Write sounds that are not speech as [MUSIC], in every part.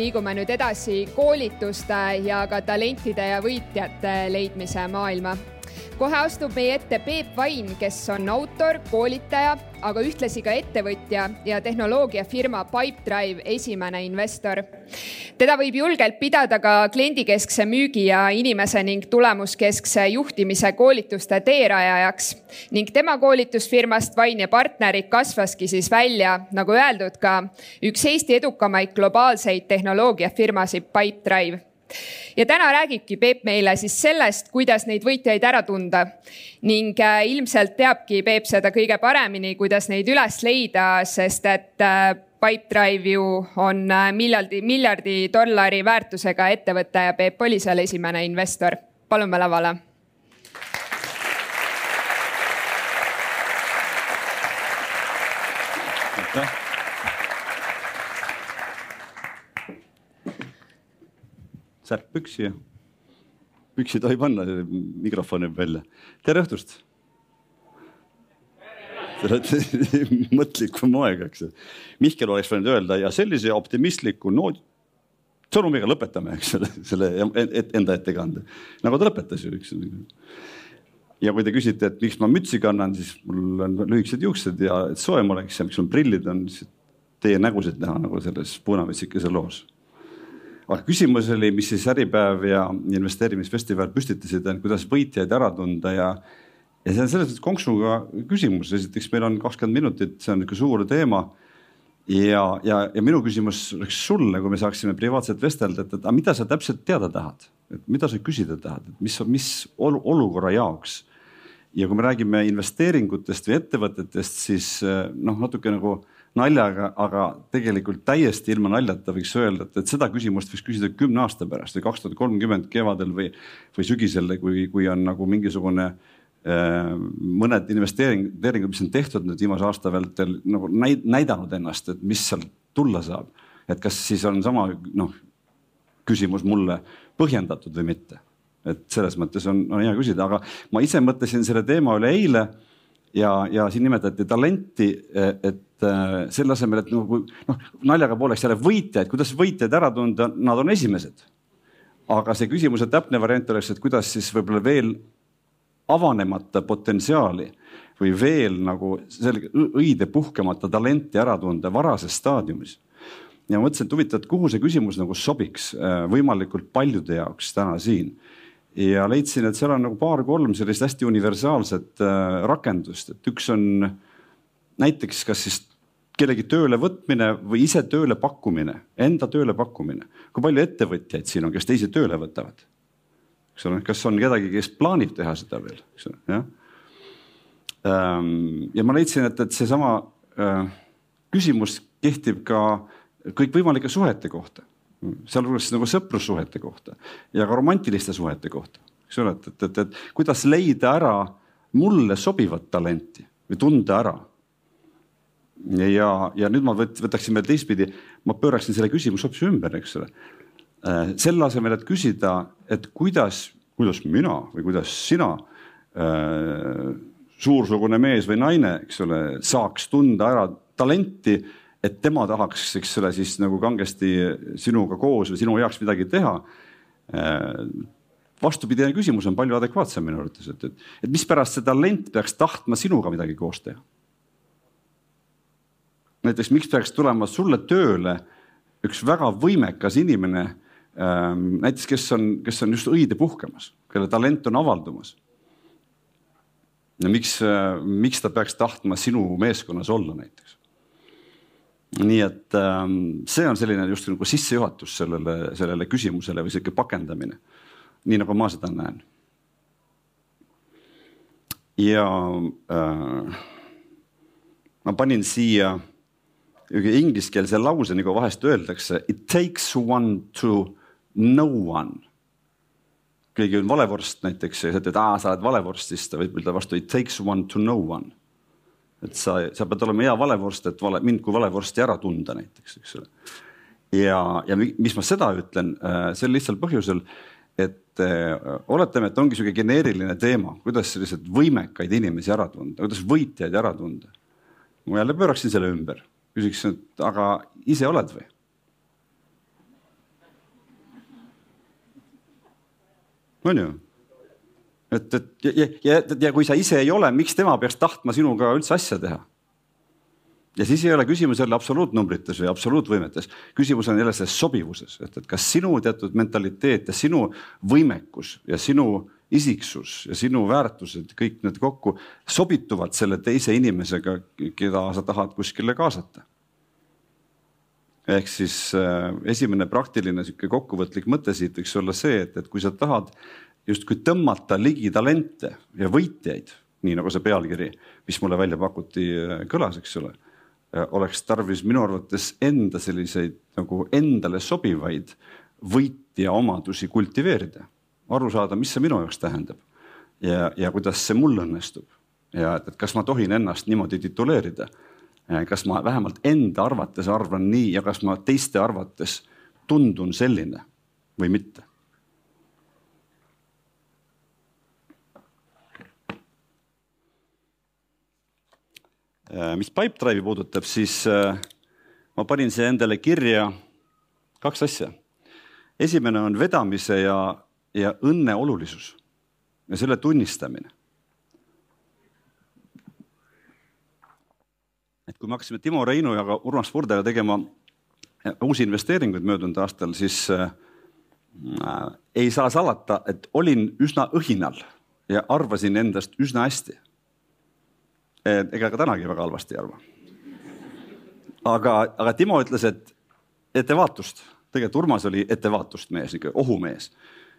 liigume nüüd edasi koolituste ja ka talentide ja võitjate leidmise maailma kohe astub meie ette Peep Vain, kes on autor, koolitaja, aga ühtlasi ka ettevõtja ja tehnoloogiafirma Pipedrive esimene investor. Teda võib julgelt pidada ka kliendikeskse müügi ja inimese ning tulemuskeskse juhtimise koolituste teerajajaks. Ning tema koolitusfirmast Vain ja partnerid kasvaski siis välja, nagu öeldud, ka üks Eesti edukamaid globaalseid tehnoloogiafirmasid Pipedrive ja täna räägibki Peep meile siis sellest, kuidas neid võitjaid ära tunda ning äh, ilmselt teabki Peep seda kõige paremini, kuidas neid üles leida, sest et äh, Pipedrive ju on äh, miljardi, miljardi dollari väärtusega ettevõte ja Peep oli seal esimene investor. palume lavale aitäh. Särk püksi ja püksi ei tohi panna, mikrofon jääb välja. tere õhtust. Te olete [LAUGHS] mõtlikum aeg, eks. Mihkel oleks võinud öelda ja sellise optimistliku noodi sõnumiga lõpetame, eks ole, selle enda ettekande, nagu ta lõpetas ju, eks. ja kui te küsite, et miks ma mütsi kannan, siis mul on lühikesed juuksed ja et soojem oleks ja miks mul prillid on, teie nägusid näha nagu selles punamütsikese loos aga küsimus oli, mis siis Äripäev ja investeerimisfestival püstitasid, et kuidas võitjaid ära tunda ja, ja see on selles mõttes konksuga küsimus, esiteks meil on kakskümmend minutit, see on niisugune suur teema. ja, ja, ja minu küsimus oleks sulle, kui me saaksime privaatselt vestelda, et, et aga mida sa täpselt teada tahad, et mida sa küsida tahad, et mis, mis olukorra jaoks? Ja kui me räägime investeeringutest või ettevõtetest, siis noh, natuke nagu naljaga, aga tegelikult täiesti ilma naljata võiks öelda, et, et seda küsimust võiks küsida kümne aasta pärast või kaks tuhat kolmkümmend kevadel või, või sügisel, kui, kui on nagu mingisugune äh, mõned investeeringud, mis on tehtud nüüd viimase aasta vältel nagu näidanud ennast, et mis sealt tulla saab. et kas siis on sama noh, küsimus mulle põhjendatud või mitte. et selles mõttes on, on hea küsida, aga ma ise mõtlesin selle teema üle eile ja, ja siin nimetati talenti, et Äh, selle asemel, et nagu noh, naljaga pooleks jälle võitjaid, kuidas võitjaid ära tunda, nad on esimesed. aga see küsimuse täpne variant oleks, et kuidas siis võib-olla veel avanemata potentsiaali või veel nagu selge õide puhkemata talenti ära tunda varases staadiumis. ja ma mõtlesin, et huvitav, et kuhu see küsimus nagu sobiks äh, võimalikult paljude jaoks täna siin ja leidsin, et seal on nagu paar-kolm sellist hästi universaalset äh, rakendust, et üks on näiteks kas siis kellegi tööle võtmine või ise tööle pakkumine, enda tööle pakkumine. kui palju ettevõtjaid siin on, kes teisi tööle võtavad? eks ole, kas on kedagi, kes plaanib teha seda veel, eks ole, jah. Ehm, ja ma leidsin, et, et seesama äh, küsimus kehtib ka kõikvõimalike suhete kohta, sealhulgas nagu sõprussuhete kohta ja ka romantiliste suhete kohta, eks ole, et, et, et, et kuidas leida ära mulle sobivat talenti või tunda ära ja, ja nüüd ma võt, võtaksin veel teistpidi, ma pööraksin selle küsimuse hoopis ümber, eks ole. Äh, selle asemel, et küsida, et kuidas, kuidas mina või kuidas sina äh,, suursugune mees või naine, eks ole, saaks tunda ära talenti, et tema tahaks, eks ole, siis nagu kangesti sinuga koos või sinu heaks midagi teha äh, vastupidine küsimus on palju adekvaatsem minu arvates, et, et, et mispärast see talent peaks tahtma sinuga midagi koos teha näiteks miks peaks tulema sulle tööle üks väga võimekas inimene, ähm, näiteks kes on, kes on just õide puhkemas, kelle talent on avaldumas. ja miks, äh, miks ta peaks tahtma sinu meeskonnas olla näiteks? Nii et ähm, see on selline just nagu sissejuhatus sellele, sellele küsimusele või sihuke pakendamine, nii nagu ma seda näen. ja äh, ma panin siia ingliskeelse lause, nagu vahest öeldakse, it takes one to know one. keegi on valevorst näiteks ja sa ütled, aa, sa oled valevorst, siis ta võib öelda vastu it takes one to know one et sa, sa pead olema hea valevorst, et vale, mind kui valevorsti ära tunda näiteks, eks ole. ja, ja mis ma seda ütlen äh, sel lihtsal põhjusel, et äh, oletame, et ongi sihuke geneeriline teema, kuidas selliseid võimekaid inimesi ära tunda, kuidas võitjaid ära tunda. ma jälle pööraksin selle ümber, küsiks, et aga ise oled või? on ju et, et ja, ja, ja, kui sa ise ei ole, miks tema peaks tahtma sinuga üldse asja teha? ja siis ei ole küsimus jälle absoluutnumbrites või absoluutvõimetes, küsimus on jälle selles sobivuses, et, et kas sinu teatud mentaliteet ja sinu võimekus ja sinu isiksus ja sinu väärtused, kõik need kokku sobituvad selle teise inimesega, keda sa tahad kuskile kaasata. ehk siis äh, esimene praktiline sihuke kokkuvõtlik mõte siit võiks olla see, et, et kui sa tahad justkui tõmmata ligi talente ja võitjaid, nii nagu see pealkiri, mis mulle välja pakuti, äh, kõlas, eks ole Äh, oleks tarvis minu arvates enda selliseid nagu endale sobivaid võitja omadusi kultiveerida, aru saada, mis see minu jaoks tähendab ja, ja kuidas see mul õnnestub ja et, et kas ma tohin ennast niimoodi tituleerida. kas ma vähemalt enda arvates arvan nii ja kas ma teiste arvates tundun selline või mitte mis Pipedrive'i puudutab, siis äh, ma panin siia endale kirja kaks asja. esimene on vedamise ja, ja õnne olulisus ja selle tunnistamine. et kui me hakkasime Timo Reinu ja ka Urmas Purdega tegema äh, uusi investeeringuid möödunud aastal, siis äh, ei saa salata, et olin üsna õhinal ja arvasin endast üsna hästi ega ka tänagi väga halvasti ei arva. aga, aga Timo ütles, et ettevaatust, tegelikult Urmas oli ettevaatust mees, niisugune ohumees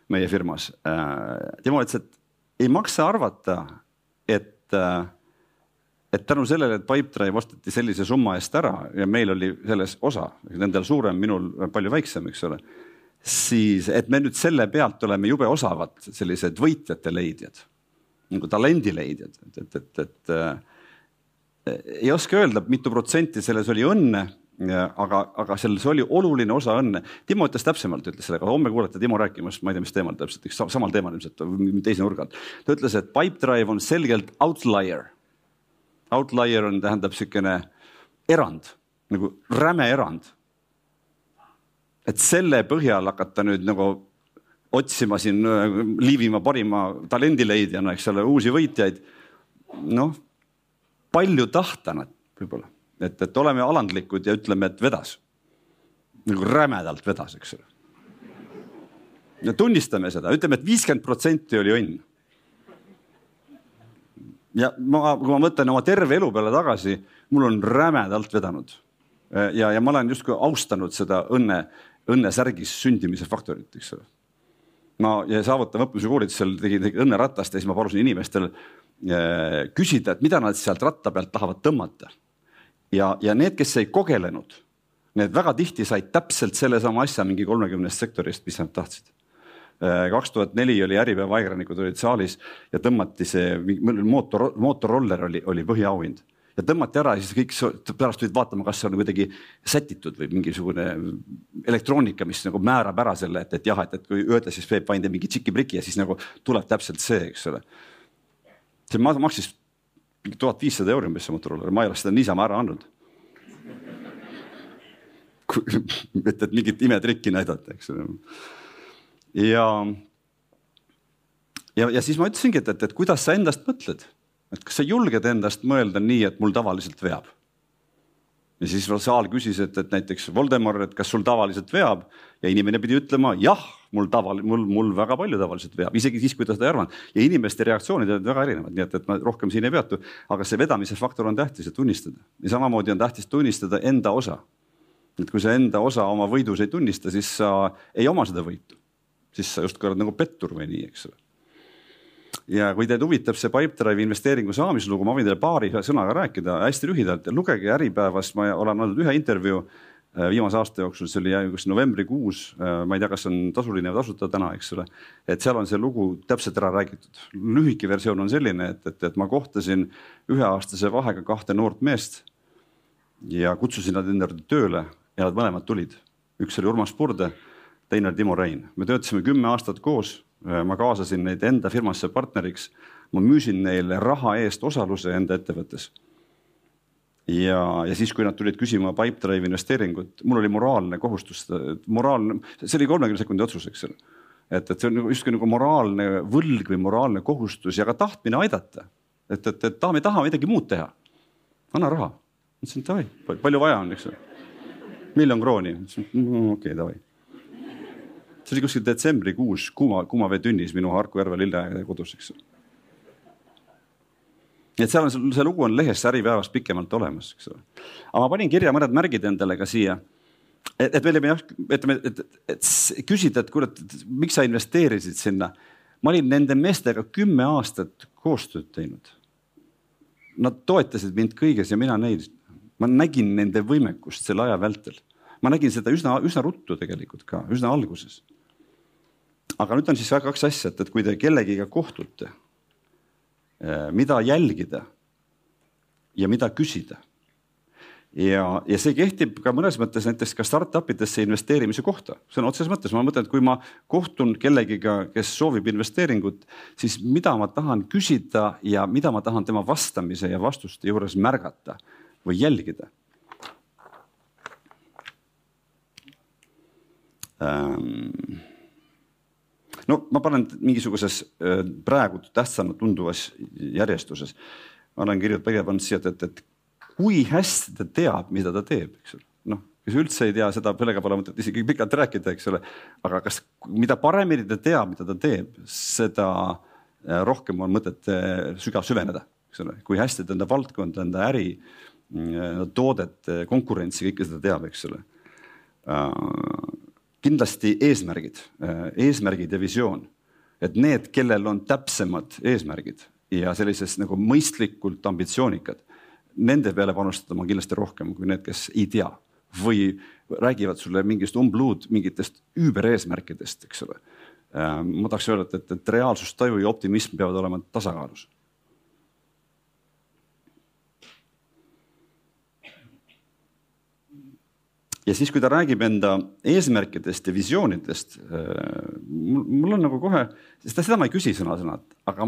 meie firmas. Äh, Timo ütles, et ei maksa arvata, et, äh, et tänu sellele, et Pipedrive osteti sellise summa eest ära ja meil oli selles osa, nendel suurem, minul palju väiksem, eks ole siis, et me nüüd selle pealt oleme jube osavad sellised võitjate leidjad, nagu talendileidjad, et, et, et, et äh, ei oska öelda, mitu protsenti selles oli õnne, aga, aga selles oli oluline osa õnne. Timo ütles täpsemalt, ütles sellega, homme kuulete Timo rääkimas, ma ei tea, mis teemal täpselt, eks samal teemal ilmselt, teise nurga alt. ta ütles, et Pipedrive on selgelt outlier. Outlier on, tähendab niisugune erand, nagu räme erand. et selle põhjal hakata nüüd nagu otsima siin Liivimaa parima talendileidjana, eks ole, uusi võitjaid. noh palju tahta nad võib-olla, et, et oleme alandlikud ja ütleme, et vedas. nagu rämedalt vedas, eks ole. ja tunnistame seda, ütleme, et viiskümmend protsenti oli õnn. ja ma, kui ma mõtlen oma terve elu peale tagasi, mul on rämedalt vedanud. ja, ja ma olen justkui austanud seda õnne, õnnesärgis sündimise faktorit, eks ole ma ja saavutava õppimise koolitusel tegin õnneratast ja siis ma palusin inimestel Äh, küsida, et mida nad sealt ratta pealt tahavad tõmmata. ja, ja need, kes ei kogelenud, need väga tihti said täpselt sellesama asja mingi kolmekümnest sektorist, mis nad tahtsid. Äh, kaks tuhat neli oli Äripäeva ajakirjanikud olid saalis ja tõmmati see mootor, mootorroller oli, oli põhiauhind ja tõmmati ära ja siis kõik pärast tulid vaatama, kas see on kuidagi sätitud või mingisugune elektroonika, mis nagu määrab ära selle, et, et jah, et, et kui öelda, siis Peep Vain teeb mingi tšiki-priki ja siis nagu tuleb täpselt see, eks ole see maksis tuhat viissada euri umbes see Motorola, ma ei ole seda niisama ära andnud. et, et mingit imetrikki näidata, eks ole. ja, ja, ja siis ma ütlesingi, et, et, et kuidas sa endast mõtled, et kas sa julged endast mõelda nii, et mul tavaliselt veab ja siis saal küsis, et, et näiteks Voldemar, et kas sul tavaliselt veab ja inimene pidi ütlema jah, mul tavali-, mul, mul väga palju tavaliselt veab, isegi siis, kui ta seda ei arvanud. ja inimeste reaktsioonid olid väga erinevad, nii et, et ma rohkem siin ei peatu. aga see vedamise faktor on tähtis, et tunnistada ja samamoodi on tähtis tunnistada enda osa. et kui sa enda osa oma võidus ei tunnista, siis sa ei oma seda võitu. siis sa justkui oled nagu pettur või nii, eks ole ja kui teid huvitab see Pipedrive'i investeeringu saamislugu, ma võin teile paari sõnaga rääkida hästi lühidalt lugege Äripäevas, ma olen andnud ühe intervjuu äh, viimase aasta jooksul, see oli kuskil novembrikuus, äh, ma ei tea, kas on tasuline või tasuta täna, eks ole. et seal on see lugu täpselt ära räägitud. lühike versioon on selline, et, et, et ma kohtasin üheaastase vahega kahte noort meest ja kutsusin nad enda juurde tööle ja nad mõlemad tulid. üks oli Urmas Purde, teine oli Timo Rein. me töötasime kümme aastat koos Äh, ma kaasasin neid enda firmasse partneriks, ma müüsin neile raha eest osaluse enda ettevõttes. ja, ja siis, kui nad tulid küsima Pipedrive investeeringut, mul oli moraalne kohustus, moraalne, see oli kolmekümne sekundi otsus, eks ole. et, et see on nagu justkui nagu moraalne võlg või moraalne kohustus ja ka tahtmine aidata. et, et, et tahame, tahame midagi muud teha. anna raha. ütlesin davai, palju vaja on, eks ju. miljon krooni. mm, okei okay,, davai. See oli kuskil detsembrikuus kuuma, kuumaveetünnis minu Harku järve lilleaia kodus, eks nii et seal on see lugu on lehes Äripäevas pikemalt olemas, eks ole. aga ma panin kirja mõned märgid endale ka siia. et, et meil ei ütleme, et, et, et küsida, et kurat, miks sa investeerisid sinna. ma olin nende meestega kümme aastat koostööd teinud. Nad toetasid mind kõiges ja mina neid. ma nägin nende võimekust selle aja vältel. ma nägin seda üsna, üsna ruttu tegelikult ka, üsna alguses. Aga nüüd on siis kaks asja, et, et kui te kellegiga kohtute Äh, mida jälgida ja mida küsida. ja, ja see kehtib ka mõnes mõttes näiteks ka startup idesse investeerimise kohta, sõna otseses mõttes, ma mõtlen, et kui ma kohtun kellegiga, kes soovib investeeringut, siis mida ma tahan küsida ja mida ma tahan tema vastamise ja vastuste juures märgata või jälgida ähm no ma panen mingisuguses praegu tähtsana tunduvas järjestuses. ma olen kirjutanud, pigem pannud siia, et, et, et kui hästi ta teab, mida ta teeb, eks ole. noh, kes üldse ei tea seda, sellega pole mõtet isegi pikalt rääkida, eks ole. aga kas, mida paremini ta teab, mida ta teeb, seda rohkem on mõtet äh, sügav süveneda, eks ole, kui hästi ta enda valdkonda, enda äri, toodet, konkurentsi, kõike seda teab, eks ole kindlasti eesmärgid, äh, eesmärgid ja visioon, et need, kellel on täpsemad eesmärgid ja sellises nagu mõistlikult ambitsioonikad, nende peale panustada ma kindlasti rohkem kui need, kes ei tea või räägivad sulle mingist umbluud mingitest üübereesmärkidest, eks ole. Äh, ma tahaks öelda, et, et, reaalsustaju ja optimism peavad olema tasakaalus ja siis, kui ta räägib enda eesmärkidest ja visioonidest, äh, mul on nagu kohe, sest seda ma ei küsi sõna-sõnalt, aga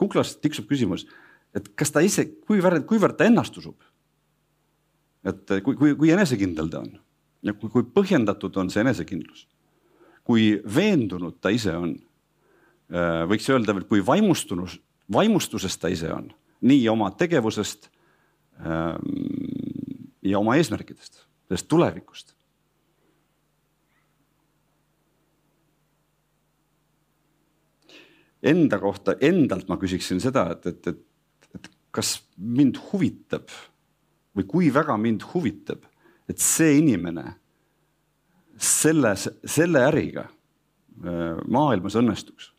kuklas tiksub küsimus, et kas ta ise, kuivõrd, kuivõrd ta ennast usub. et kui, kui, kui enesekindel ta on ja kui, kui põhjendatud on see enesekindlus, kui veendunud ta ise on, äh, võiks öelda veel, kui vaimustunus, vaimustusest ta ise on, nii oma tegevusest ähm, ja oma eesmärkidest sellest tulevikust. Enda kohta, endalt ma küsiksin seda, et, et, et, et kas mind huvitab või kui väga mind huvitab, et see inimene selles, selle äriga äh, maailmas õnnestuks.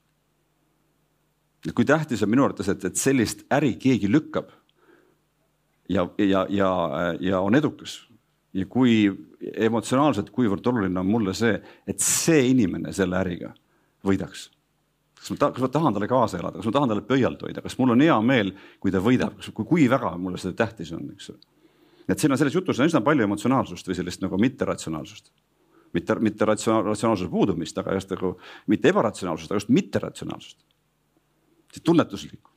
kui tähtis on minu arvates, et, et sellist äri keegi lükkab ja, ja, ja, ja on edukas ja kui emotsionaalselt, kuivõrd oluline on mulle see, et see inimene selle äriga võidaks. kas ma, kas ma tahan talle kaasa elada, kas ma tahan talle pöialt hoida, kas mul on hea meel, kui ta võidab, kui, kui väga mulle seda tähtis on, eks ole. et siin on selles jutus on üsna palju emotsionaalsust või sellist nagu mitteratsionaalsust. mitte, mitte ratsionaalsuse puudumist, aga just nagu mitte ebaratsionaalsust, aga just mitteratsionaalsust. tunnetuslikku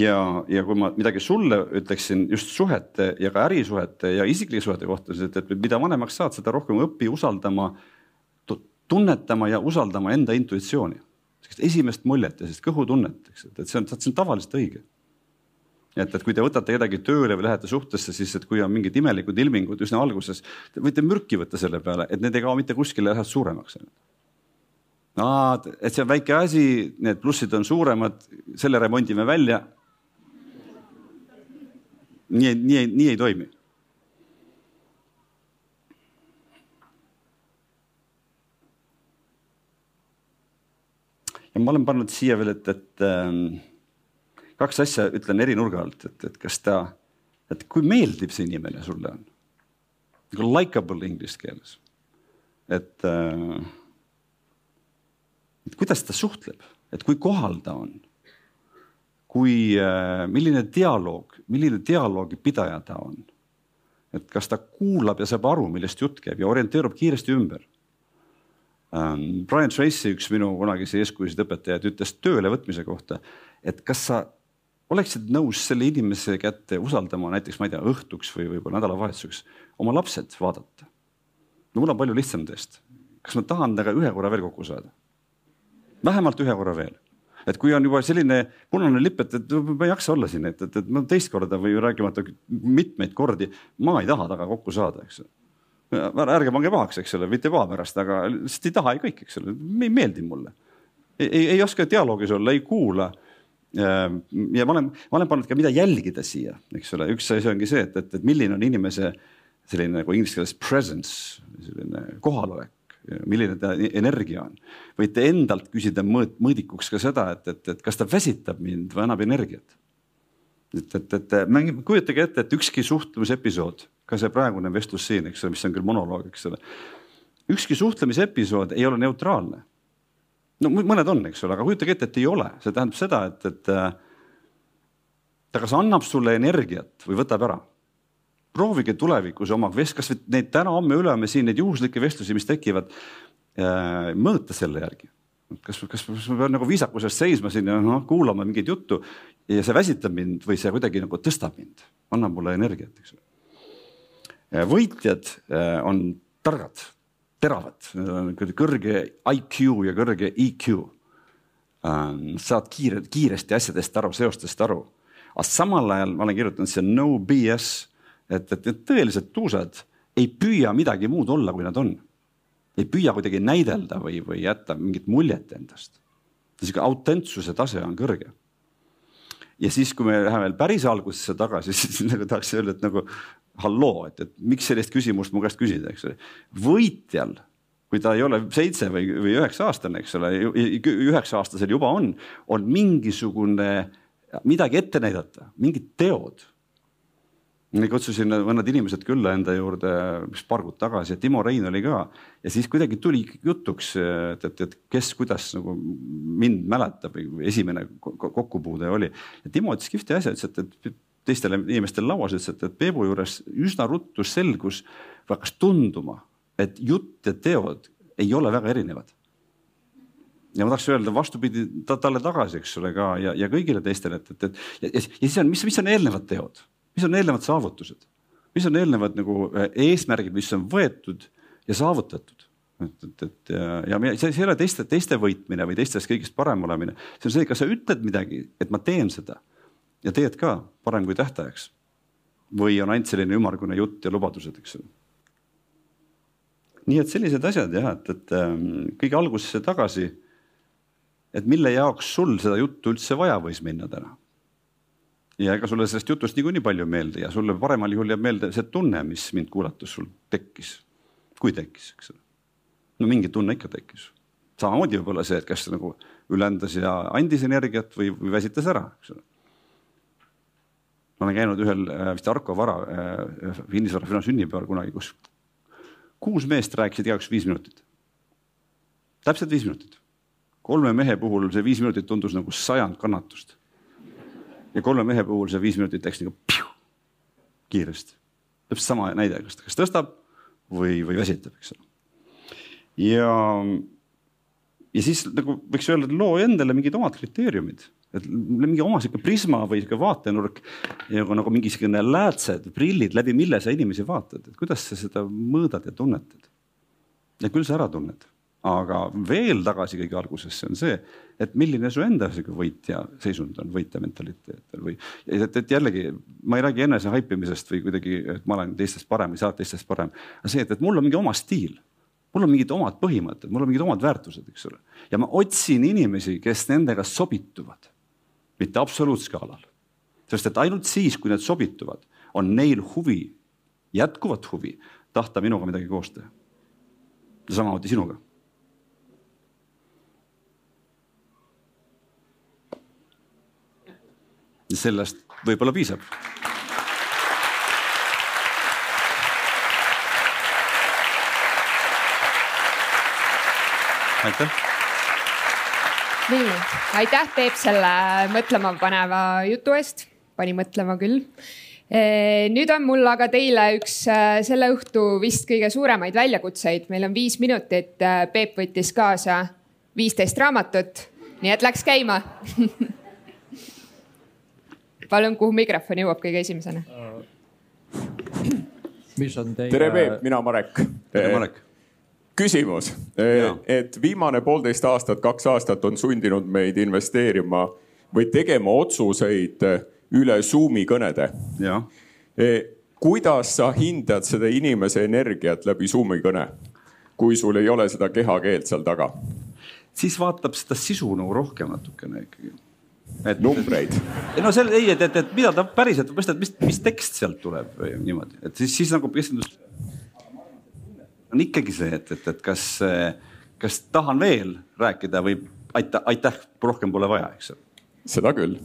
ja, ja kui ma midagi sulle ütleksin just suhete ja ka ärisuhete ja isiklike suhete kohta, siis et, et mida vanemaks saad, seda rohkem õpi usaldama, tunnetama ja usaldama enda intuitsiooni. esimest muljet ja sellist kõhutunnet, eks, et, see on, see on tavaliselt õige. et, et kui te võtate kedagi tööle või lähete suhtesse, siis et kui on mingid imelikud ilmingud üsna alguses, te võite mürki võtta selle peale, et need ei kao mitte kuskile lähevad suuremaks Aa, et see on väike asi, need plussid on suuremad, selle remondime välja nii, nii, nii ei toimi. ja ma olen pannud siia veel, et, et ähm, kaks asja ütlen eri nurga alt, et, et kas ta, et kui meeldiv see inimene sulle on. nagu likable inglise keeles. et äh,, et kuidas ta suhtleb, et kui kohal ta on kui, äh, milline dialoog, milline dialoogi pidaja ta on. et kas ta kuulab ja saab aru, millest jutt käib ja orienteerub kiiresti ümber. Ähm, Brian Tracy, üks minu kunagisi eeskujusid õpetajaid, ütles tööle võtmise kohta, et kas sa oleksid nõus selle inimese kätte usaldama näiteks, ma ei tea, õhtuks või võib-olla nädalavahetuseks oma lapsed vaadata. no mul on palju lihtsam teist kas ma tahan temaga ühe korra veel kokku saada. vähemalt ühe korra veel et kui on juba selline punane lipp, et, et ma ei jaksa olla siin, et, et, et ma teist korda või rääkimata mitmeid kordi, ma ei taha temaga kokku saada, eks ärge pange pahaks, eks ole, mitte paha pärast, aga lihtsalt ei taha ja kõik, eks ole, ei meeldi mulle. ei, ei oska dialoogis olla, ei kuula. ja ma olen, ma olen pannud ka, mida jälgida siia, eks ole, üks asi ongi see, et, et, et milline on inimese selline nagu inglise keeles presence, selline kohalolek milline ta energia on. võite endalt küsida mõõt, mõõdikuks ka seda, et, et, et kas ta väsitab mind või annab energiat. et, et, et mängime, kujutage ette, et ükski suhtlusepisood ka see praegune vestlus siin, eks ole, mis on küll monoloog, eks ole. ükski suhtlemisepisood ei ole neutraalne. no mõned on, eks ole, aga kujutage ette, et ei ole, see tähendab seda, et, et äh, ta kas annab sulle energiat või võtab ära. Proovige tulevikus oma vest-, kasvõi neid täna-homme, ülehomme siin neid juhuslikke vestlusi, mis tekivad, äh, mõõta selle järgi kas, kas, ma pean nagu viisakusest seisma siin ja noh, kuulama mingit juttu ja see väsitab mind või see kuidagi nagu tõstab mind, annab mulle energiat, eks ole võitjad äh, on targad, teravad, kõrge IQ ja kõrge EQ. Saad kiire, kiiresti asjadest aru, seostest aru. aga samal ajal ma olen kirjutanud siia no BS, et, et need tõelised tuusad ei püüa midagi muud olla, kui nad on. ei püüa kuidagi näidelda või, või jätta mingit muljet endast. sihuke autentsuse tase on kõrge ja siis, kui me läheme veel päris algusesse tagasi, [LAUGHS] siis nagu tahaks öelda, et nagu halloo, et, et miks sellist küsimust mu käest küsida, eks ole. võitjal, kui ta ei ole seitse või, või üheksa aastane, eks ole, üheksa aastasel juba on, on mingisugune midagi ette näidata, mingid teod. Kutsusin mõned inimesed külla enda juurde, mis paar kuud tagasi ja Timo Rein oli ka ja siis kuidagi tuli jutuks, et, et, et kes, kuidas nagu mind mäletab esimene kokkupuude oli. ja Timo ütles kihvti asja, ütles, et, et teistele inimestele lauas, ütles, et, et Peebu juures üsna ruttu selgus hakkas tunduma, et jutt ja teod ei ole väga erinevad. ja ma tahaks öelda vastupidi ta, talle tagasi, eks ole ka ja, ja kõigile teistele, et, et, et ja, ja siis on, mis, mis on eelnevad teod, mis on eelnevad saavutused, mis on eelnevad nagu äh, eesmärgid, mis on võetud ja saavutatud et, et, et ja, see, see ei ole teiste, teiste võitmine või teistest kõigist parem olemine, see on see, kas sa ütled midagi, et ma teen seda ja teed ka parem kui tähtajaks. või on ainult selline ümmargune jutt ja lubadused, eks ju. nii et sellised asjad jah, et, et ähm, kõige algusesse tagasi. et mille jaoks sul seda juttu üldse vaja võis minna täna? Ja ega sulle sellest jutust niikuinii palju ei meeldi ja sulle paremal juhul jääb meelde see tunne, mis mind kuulates sul tekkis. kui tekkis, eks ole. no mingi tunne ikka tekkis. samamoodi võib-olla see, et kas nagu ülendas ja andis energiat või, või väsitas ära, eks ole ma olen käinud ühel äh, vist Arko Vara äh, kinnisvarafirma sünnipäeval kunagi, kus kuus meest rääkisid igaüks viis minutit. täpselt viis minutit. kolme mehe puhul see viis minutit tundus nagu sajand kannatust. Ja kolme mehe puhul see viis minutit läks nagu kiiresti. täpselt sama näide, kas ta kas tõstab või, või väsitab, eks ole. ja, ja siis nagu võiks öelda, loo endale mingid omad kriteeriumid et mingi oma sihuke prisma või sihuke vaatenurk nagu, nagu mingisugune läätsed, prillid, läbi mille sa inimesi vaatad, et kuidas sa seda mõõdad ja tunnetad. ja küll sa ära tunned, aga veel tagasi kõige algusesse on see, et milline su enda sihuke võitja seisund on, võitja mentaliteet või et, et jällegi ma ei räägi enese haipimisest või kuidagi, et ma olen teistest parem või sa oled teistest parem, aga see, et, et mul on mingi oma stiil mul on mingid omad põhimõtted, mul on mingid omad väärtused, eks ole. ja ma otsin inimesi, kes nendega sobituvad mitte absoluutskaalal. sest et ainult siis, kui need sobituvad, on neil huvi, jätkuvat huvi tahta minuga midagi koos teha. ja samamoodi sinuga. Sellest võib-olla piisab. Aitäh! Nii, aitäh, Peep, selle mõtlemapaneva jutu eest, pani mõtlema küll. nüüd on mul aga teile üks selle õhtu vist kõige suuremaid väljakutseid, meil on viis minutit. Peep võttis kaasa viisteist raamatut, nii et läks käima [LAUGHS] palun, kuhu mikrofon jõuab kõige esimesena? mis on teie? tere, Peep, mina Marek. tere, Marek küsimus, et viimane poolteist aastat, kaks aastat on sundinud meid investeerima või tegema otsuseid üle Zoomi kõnede. kuidas sa hindad seda inimese energiat läbi Zoomi kõne, kui sul ei ole seda kehakeelt seal taga? siis vaatab seda sisu nagu rohkem natukene ikkagi et numbreid. ei [LAUGHS] no selle, ei, et, et, et mida ta päriselt, mis, mis, mis tekst sealt tuleb või niimoodi, et siis, siis nagu keskendus. on ikkagi see, et, et, et kas, kas tahan veel rääkida või aitäh, aitäh, rohkem pole vaja, eks ole. seda küll,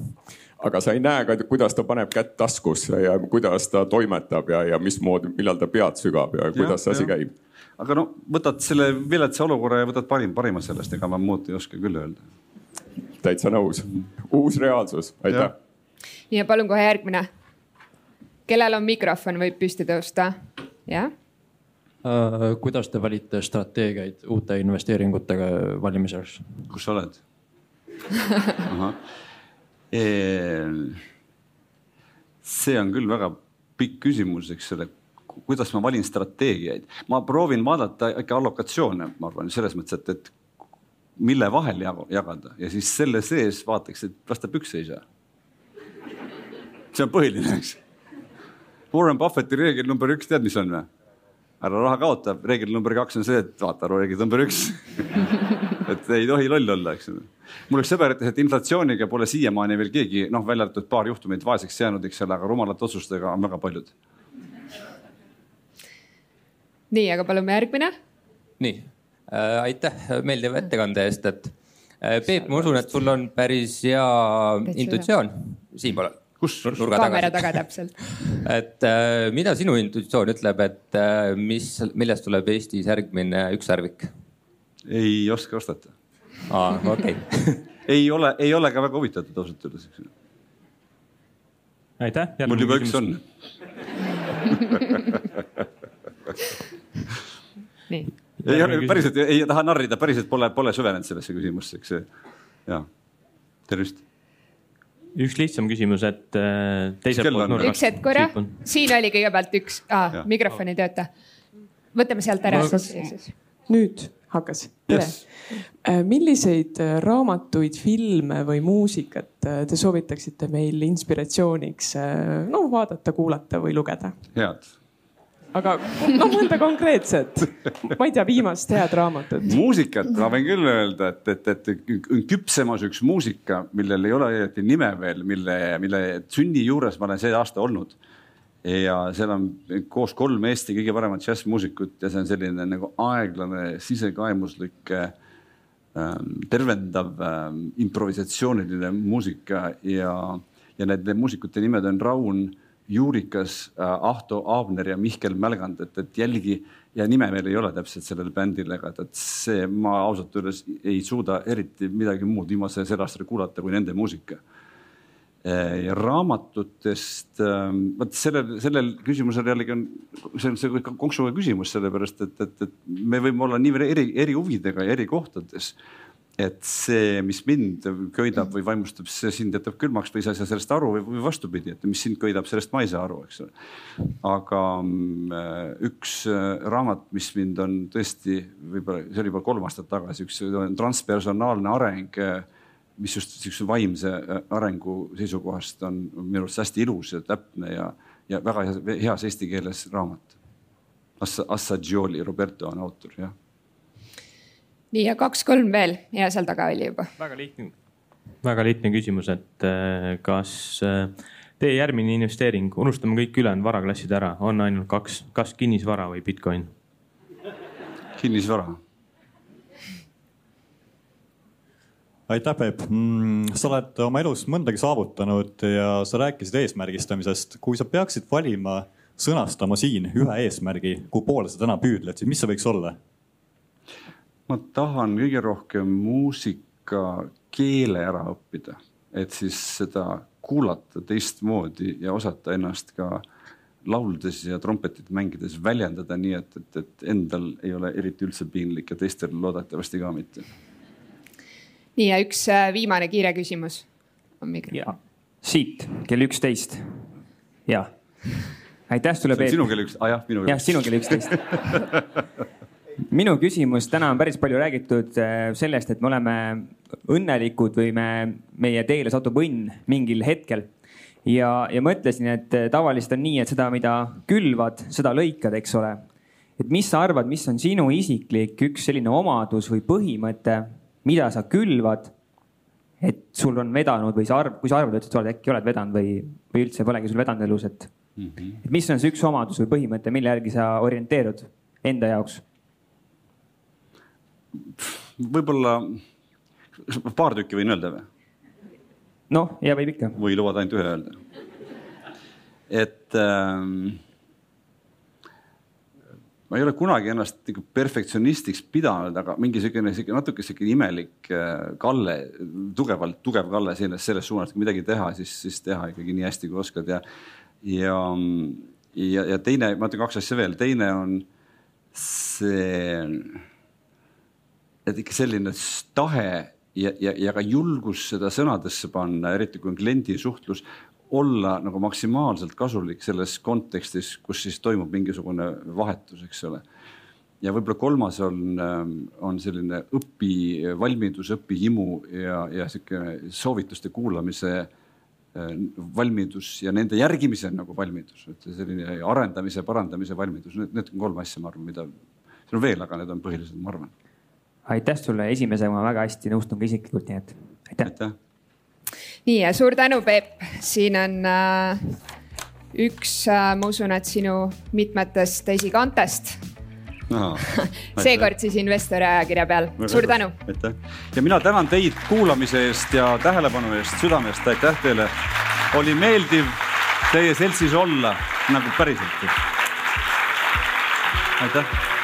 aga sa ei näe ka, kuidas ta paneb kätt taskusse ja kuidas ta toimetab ja, ja mismoodi, millal ta pead sügab ja kuidas ja, see asi käib aga no võtad selle viletsa olukorra ja võtad parim, parima sellest, ega ma muud ei oska küll öelda täitsa nõus. uus reaalsus, aitäh. ja palun kohe järgmine. kellel on mikrofon, võib püsti tõusta, jah uh,. kuidas te valite strateegiaid uute investeeringutega valimiseks? kus sa oled [LAUGHS] e? see on küll väga pikk küsimus, eks ole kuidas ma valin strateegiaid, ma proovin vaadata ikka allokatsioone, ma arvan selles mõttes, et, et mille vahel jagada ja siis selle sees vaataks, et las ta pükse ei saa. see on põhiline, eks. Warren Buffetti reegel number üks, tead, mis on või? ära raha kaota, reegel number kaks on see, et vaata reegel number üks [LAUGHS] et ei tohi loll olla, eks ole. mul üks sõber ütles, et inflatsiooniga pole siiamaani veel keegi, noh, välja arvatud paar juhtumit vaeseks jäänud, eks ole, aga rumalate otsustega on väga paljud. nii, aga palume järgmine. nii aitäh meeldiva ettekande eest, et äh, Peep, ma usun, et sul on päris hea intuitsioon siinpool. kus? kaamera taga täpselt. [LAUGHS] et äh, mida sinu intuitsioon ütleb, et mis, millest tuleb Eestis järgmine ükssarvik? ei oska vastata. aa, okei okay. [LAUGHS] ei ole, ei ole ka väga huvitatud ausalt öeldes, aitäh. mul juba üks on [LAUGHS] nii ei, päriselt ei taha narrida, päriselt pole, pole süvenenud sellesse küsimusse, eks. ja, tervist. üks lihtsam küsimus, et äh, teiselt poolt nurgast. üks hetk korra, siin oli kõigepealt üks ah,, mikrofon ei tööta. võtame sealt ära no, siis. nüüd hakkas, yes.. Äh, milliseid äh, raamatuid, filme või muusikat te soovitaksite meil inspiratsiooniks noh vaadata, kuulata või lugeda? head aga no mõnda konkreetset, ma ei tea, viimast head raamatut. muusikat ma võin küll öelda, et, et, et küpsemas üks muusika, millel ei ole õieti nime veel, mille, mille sünni juures ma olen see aasta olnud. ja seal on koos kolm Eesti kõige paremat džässmuusikut ja see on selline nagu aeglane, sisekaemuslik ähm, tervendav ähm, improvisatsiooniline muusika ja, ja need, need muusikute nimed on Raun Juurikas, äh, Ahto Aabner ja Mihkel Mälgand, et, et jälgi ja nime veel ei ole täpselt sellel bändil, aga et, see, ma ausalt öeldes ei suuda eriti midagi muud viimase selle aastal kuulata kui nende muusika. Äh, ja raamatutest, ähm, vot sellel, sellel küsimusel jällegi on, see on see konksuga küsimus, sellepärast et, et, et me võime olla nii eri, eri huvidega ja eri kohtades et see, mis mind köidab või vaimustab, see sind jätab külmaks või sa ei saa sellest aru või, või vastupidi, et mis sind köidab, sellest ma ei saa aru, eks ole. aga mm, üks äh, raamat, mis mind on tõesti võib-olla, see oli juba kolm aastat tagasi, üks transpersonaalne areng, äh, mis just sihukese vaimse äh, arengu seisukohast on minu arust hästi ilus ja täpne ja, ja väga heas eesti keeles raamat. Assa, Assagioli, Roberto on autor, jah nii ja kaks-kolm veel ja seal taga oli juba. väga lihtne, väga lihtne küsimus, et äh, kas äh, teie järgmine investeering, unustame kõik ülejäänud varaklassid ära, on ainult kaks, kas kinnisvara või Bitcoin? kinnisvara. aitäh, Peep mm,. sa oled oma elus mõndagi saavutanud ja sa rääkisid eesmärgistamisest. kui sa peaksid valima, sõnastama siin ühe eesmärgi, kuhu poole sa täna püüdled, siis mis see võiks olla? Ma tahan kõige rohkem muusika keele ära õppida, et siis seda kuulata teistmoodi ja osata ennast ka lauldes ja trompetit mängides väljendada nii, et, et, et endal ei ole eriti üldse piinlik ja teistel loodetavasti ka mitte. nii ja üks äh, viimane kiire küsimus on mikrofon. siit kell üksteist. ja, aitäh sulle, Peep. sinu kell üks, ah, jah, minu. jah, sinu kell üksteist [LAUGHS] minu küsimus, täna on päris palju räägitud äh, sellest, et me oleme õnnelikud või me, meie teele satub õnn mingil hetkel. ja, ja mõtlesin, et äh, tavaliselt on nii, et seda, mida külvad, seda lõikad, eks ole. et mis sa arvad, mis on sinu isiklik üks selline omadus või põhimõte, mida sa külvad et sul on vedanud või sa arv, kui sa arvad, et sa oled äkki oled vedanud või, või üldse polegi sul vedanud elus, et mm. -hmm. et mis on see üks omadus või põhimõte, mille järgi sa orienteerud enda jaoks? Võib-olla paar tükki võin öelda või? noh, ja võib ikka. või lubad ainult ühe öelda? et ähm, ma ei ole kunagi ennast nagu perfektsionistiks pidanud, aga mingi siukene, siuke natuke siuke imelik äh, Kalle, tugevalt tugev Kalle selles, selles suunas, kui midagi teha, siis, siis teha ikkagi nii hästi, kui oskad ja, ja, ja, ja teine, ma ütlen kaks asja veel, teine on see, et ikka selline tahe ja, ja, ja ka julgus seda sõnadesse panna, eriti kui on kliendi suhtlus, olla nagu maksimaalselt kasulik selles kontekstis, kus siis toimub mingisugune vahetus, eks ole. ja võib-olla kolmas on, ähm, on selline õpivalmidus, õpihimu ja, ja sihuke soovituste kuulamise äh, valmidus ja nende järgimise nagu valmidus, et selline arendamise, parandamise valmidus, need on kolm asja, ma arvan, mida, siin on veel, aga need on põhilised, ma arvan. Aitäh sulle, esimesega ma väga hästi nõustun ka isiklikult, nii et aitäh, aitäh. Nii ja suur tänu, Peep, siin on äh, üks äh,, ma usun, et sinu mitmetest esikantest. No,. [LAUGHS] seekord siis investori ajakirja peal, suur tänu. aitäh. Ja mina tänan teid kuulamise eest ja tähelepanu eest südamest, aitäh teile. oli meeldiv teie seltsis olla nagu päriselt. aitäh